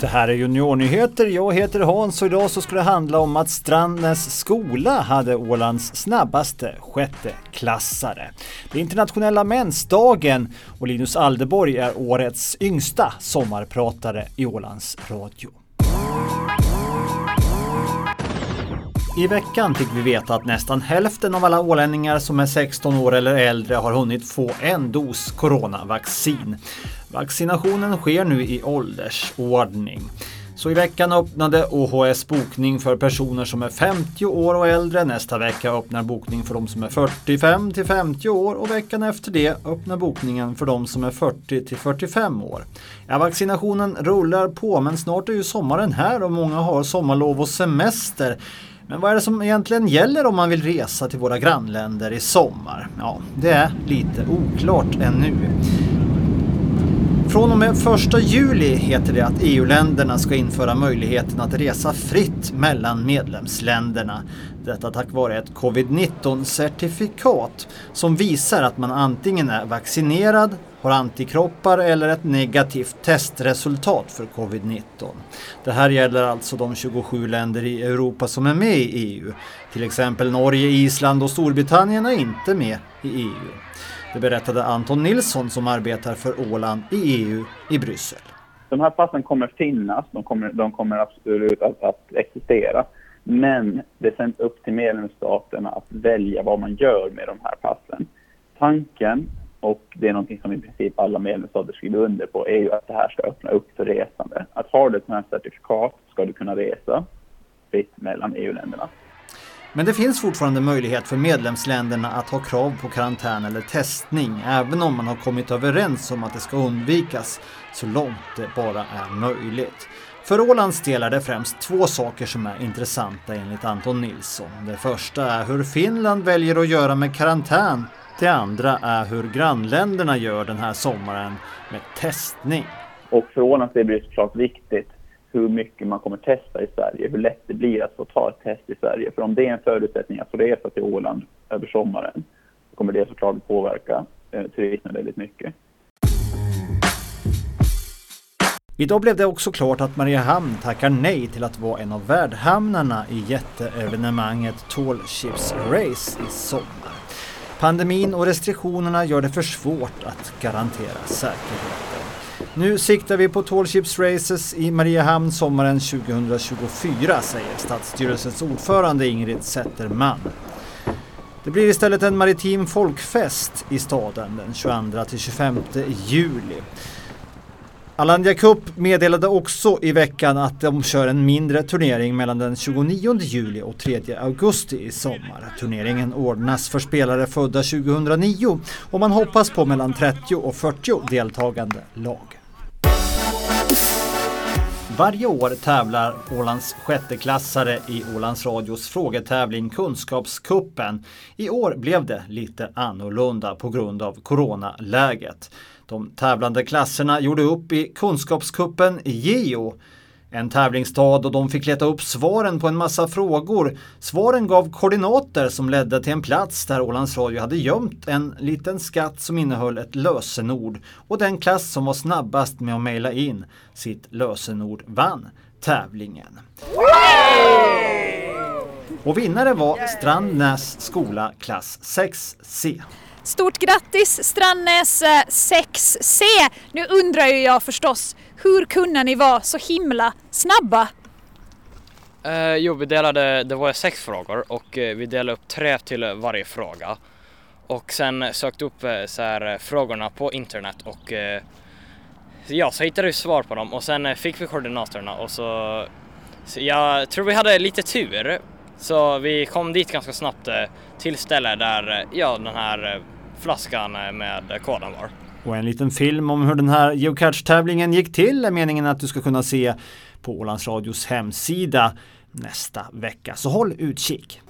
Det här är Juniornyheter. Jag heter Hans och idag så ska det handla om att Strandnäs skola hade Ålands snabbaste sjätteklassare. Det är internationella mensdagen och Linus Aldeborg är årets yngsta sommarpratare i Ålands Radio. I veckan fick vi veta att nästan hälften av alla ålänningar som är 16 år eller äldre har hunnit få en dos coronavaccin. Vaccinationen sker nu i åldersordning. Så i veckan öppnade OHS bokning för personer som är 50 år och äldre. Nästa vecka öppnar bokning för de som är 45 till 50 år och veckan efter det öppnar bokningen för de som är 40 till 45 år. Ja, vaccinationen rullar på men snart är ju sommaren här och många har sommarlov och semester. Men vad är det som egentligen gäller om man vill resa till våra grannländer i sommar? Ja, det är lite oklart ännu. Från och med 1 juli heter det att EU-länderna ska införa möjligheten att resa fritt mellan medlemsländerna. Detta tack vare ett covid-19 certifikat som visar att man antingen är vaccinerad, har antikroppar eller ett negativt testresultat för covid-19. Det här gäller alltså de 27 länder i Europa som är med i EU. Till exempel Norge, Island och Storbritannien är inte med i EU. Det berättade Anton Nilsson som arbetar för Åland i EU i Bryssel. De här passen kommer finnas, de kommer, de kommer absolut att, att existera. Men det är sen upp till medlemsstaterna att välja vad man gör med de här passen. Tanken, och det är någonting som i princip alla medlemsstater skriver under på, är ju att det här ska öppna upp för resande. Att har du ett sådant här certifikat ska du kunna resa fritt mellan EU-länderna. Men det finns fortfarande möjlighet för medlemsländerna att ha krav på karantän eller testning även om man har kommit överens om att det ska undvikas så långt det bara är möjligt. För Ålands del är det främst två saker som är intressanta enligt Anton Nilsson. Det första är hur Finland väljer att göra med karantän. Det andra är hur grannländerna gör den här sommaren med testning. Och för Ålands del blir det såklart viktigt hur mycket man kommer testa i Sverige, hur lätt det blir att få ta ett test i Sverige. För om det är en förutsättning att få resa till Åland över sommaren, så kommer det såklart påverka eh, turismen väldigt mycket. Idag blev det också klart att Mariehamn tackar nej till att vara en av värdhamnarna i jätteevenemanget Tall Ships Race i sommar. Pandemin och restriktionerna gör det för svårt att garantera säkerheten. Nu siktar vi på Tall Ships Races i Mariehamn sommaren 2024, säger Stadsstyrelsens ordförande Ingrid Zetterman. Det blir istället en maritim folkfest i staden den 22-25 juli. Alandia Cup meddelade också i veckan att de kör en mindre turnering mellan den 29 juli och 3 augusti i sommar. Turneringen ordnas för spelare födda 2009 och man hoppas på mellan 30 och 40 deltagande lag. Varje år tävlar Ålands sjätteklassare i Ålands Radios frågetävling Kunskapskuppen. I år blev det lite annorlunda på grund av coronaläget. De tävlande klasserna gjorde upp i Kunskapskuppen Geo en tävlingsstad och de fick leta upp svaren på en massa frågor. Svaren gav koordinater som ledde till en plats där Ålands Radio hade gömt en liten skatt som innehöll ett lösenord och den klass som var snabbast med att mejla in sitt lösenord vann tävlingen. Och vinnare var Strandnäs skola klass 6C. Stort grattis Strandnäs eh, 6C! Nu undrar ju jag förstås, hur kunde ni vara så himla snabba? Eh, jo, vi delade, det var sex frågor och eh, vi delade upp tre till varje fråga. Och sen sökte upp eh, så här, frågorna på internet och eh, ja, så hittade vi svar på dem och sen fick vi koordinaterna och så, så jag tror vi hade lite tur så vi kom dit ganska snabbt till stället där ja, den här flaskan eh, med koden var. Och en liten film om hur den här geocache-tävlingen gick till är meningen att du ska kunna se på Ålands Radios hemsida nästa vecka. Så håll utkik!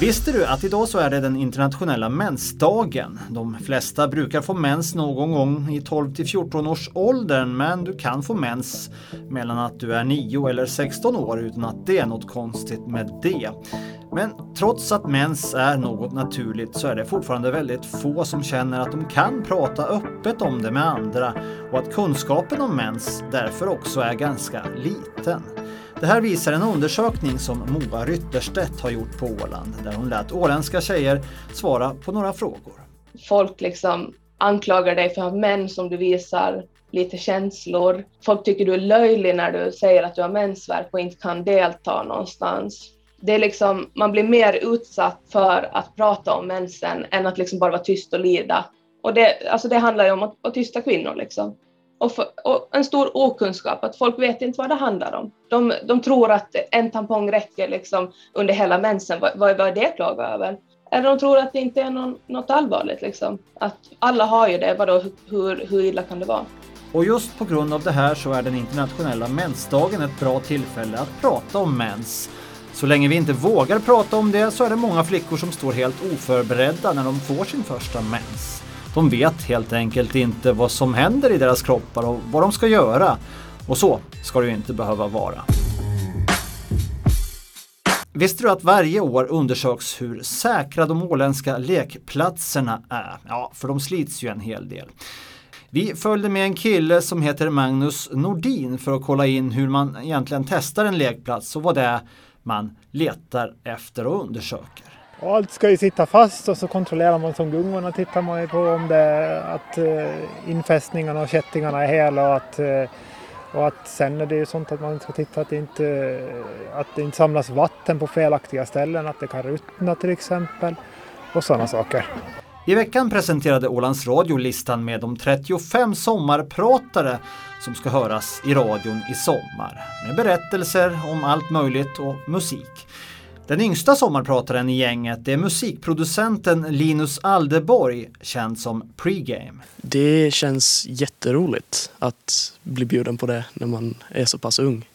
Visste du att idag så är det den internationella mensdagen? De flesta brukar få mens någon gång i 12 till 14 års åldern men du kan få mens mellan att du är 9 eller 16 år utan att det är något konstigt med det. Men trots att mens är något naturligt så är det fortfarande väldigt få som känner att de kan prata öppet om det med andra och att kunskapen om mens därför också är ganska liten. Det här visar en undersökning som Moa Rytterstedt har gjort på Åland där hon lät åländska tjejer svara på några frågor. Folk liksom anklagar dig för att ha mens om du visar lite känslor. Folk tycker du är löjlig när du säger att du har mensvärk och inte kan delta någonstans. Det är liksom, man blir mer utsatt för att prata om mensen än att liksom bara vara tyst och lida. Och det, alltså det handlar ju om att, att tysta kvinnor. Liksom och, för, och, en stor okunskap, att folk vet inte vad det handlar om. De, de tror att en tampong räcker liksom under hela mensen, vad, vad är det att klaga över? Eller de tror att det inte är någon, något allvarligt, liksom. att alla har ju det, vadå, hur, hur illa kan det vara? Och just på grund av det här så är den internationella mensdagen ett bra tillfälle att prata om mens. Så länge vi inte vågar prata om det så är det många flickor som står helt oförberedda när de får sin första mens. De vet helt enkelt inte vad som händer i deras kroppar och vad de ska göra. Och så ska det ju inte behöva vara. Visste du att varje år undersöks hur säkra de åländska lekplatserna är? Ja, för de slits ju en hel del. Vi följde med en kille som heter Magnus Nordin för att kolla in hur man egentligen testar en lekplats och vad det är man letar efter och undersöker. Och allt ska ju sitta fast och så kontrollerar man som gungorna tittar man ju på om det att eh, infästningarna och kättingarna är hela och att, eh, och att sen är det ju sånt att man ska titta att det, inte, att det inte samlas vatten på felaktiga ställen, att det kan ruttna till exempel och sådana saker. I veckan presenterade Ålands Radio listan med de 35 sommarpratare som ska höras i radion i sommar med berättelser om allt möjligt och musik. Den yngsta sommarprataren i gänget är musikproducenten Linus Aldeborg, känd som Pregame. Det känns jätteroligt att bli bjuden på det när man är så pass ung.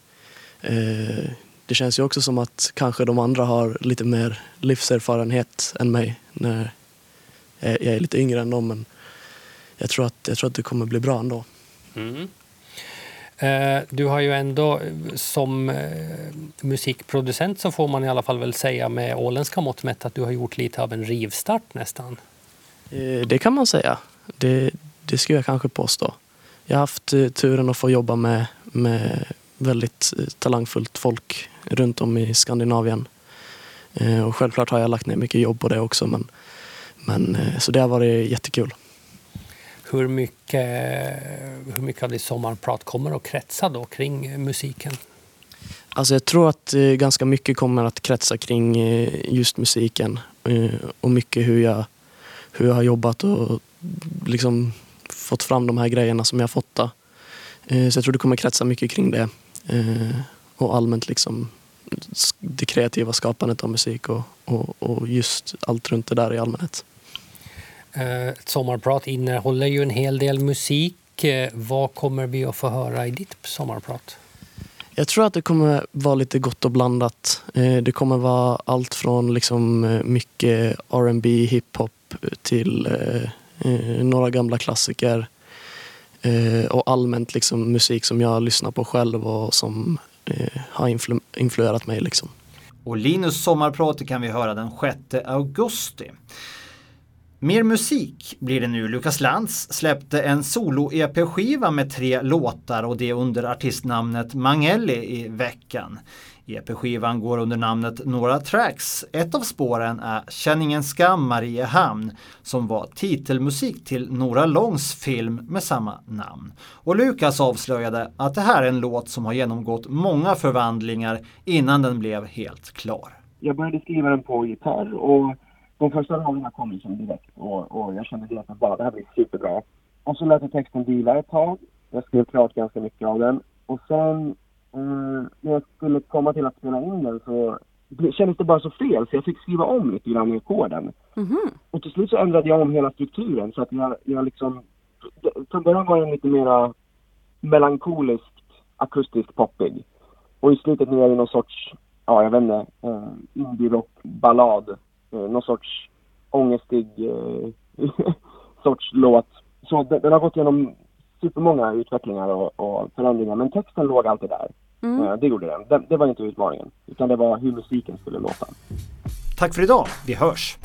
Eh, det känns ju också som att kanske de andra har lite mer livserfarenhet än mig när jag är lite yngre än dem. Men jag tror att, jag tror att det kommer bli bra ändå. Mm. Eh, du har ju ändå som eh, musikproducent så får man i alla fall väl säga med åländska mått mätt att du har gjort lite av en rivstart nästan. Eh, det kan man säga. Det, det skulle jag kanske påstå. Jag har haft turen att få jobba med, med väldigt talangfullt folk runt om i Skandinavien. Och självklart har jag lagt ner mycket jobb på det också. Men, men, så det har varit jättekul. Hur mycket, hur mycket av ditt sommarprat kommer att kretsa då kring musiken? Alltså jag tror att eh, ganska mycket kommer att kretsa kring eh, just musiken eh, och mycket hur jag, hur jag har jobbat och liksom fått fram de här grejerna som jag har fått. Då. Så jag tror det kommer kretsa mycket kring det och allmänt liksom det kreativa skapandet av musik och, och, och just allt runt det där i allmänhet. Eh, ett sommarprat innehåller ju en hel del musik. Eh, vad kommer vi att få höra i ditt sommarprat? Jag tror att det kommer vara lite gott och blandat. Eh, det kommer vara allt från liksom mycket R&B, hiphop till några gamla klassiker och allmänt liksom musik som jag lyssnar på själv och som har influ influerat mig. Liksom. Och Linus sommarprat kan vi höra den 6 augusti. Mer musik blir det nu. Lukas Lantz släppte en solo-EP-skiva med tre låtar och det under artistnamnet Mangelli i veckan. EP-skivan går under namnet Några Tracks. Ett av spåren är Känn ingen skam Mariehamn som var titelmusik till Nora Långs film med samma namn. Och Lukas avslöjade att det här är en låt som har genomgått många förvandlingar innan den blev helt klar. Jag började skriva den på gitarr och de första raderna kom liksom direkt och, och jag kände direkt att bara det här blir superbra. Och så lät jag texten vila ett tag. Jag skrev klart ganska mycket av den. Och sen eh, när jag skulle komma till att spela in den så kändes det bara så fel så jag fick skriva om lite grann i ackorden. Mm -hmm. Och till slut så ändrade jag om hela strukturen så att jag, jag liksom... Från början var den lite mera melankoliskt akustiskt poppig. Och i slutet nu är det någon sorts, ja jag vet inte, eh, indie rock ballad eh, någon sorts ångestig eh, sorts låt. Så den, den har gått igenom supermånga utvecklingar och, och förändringar men texten låg alltid där. Mm. Eh, det gjorde den. Det, det var inte utmaningen utan det var hur musiken skulle låta. Tack för idag, vi hörs!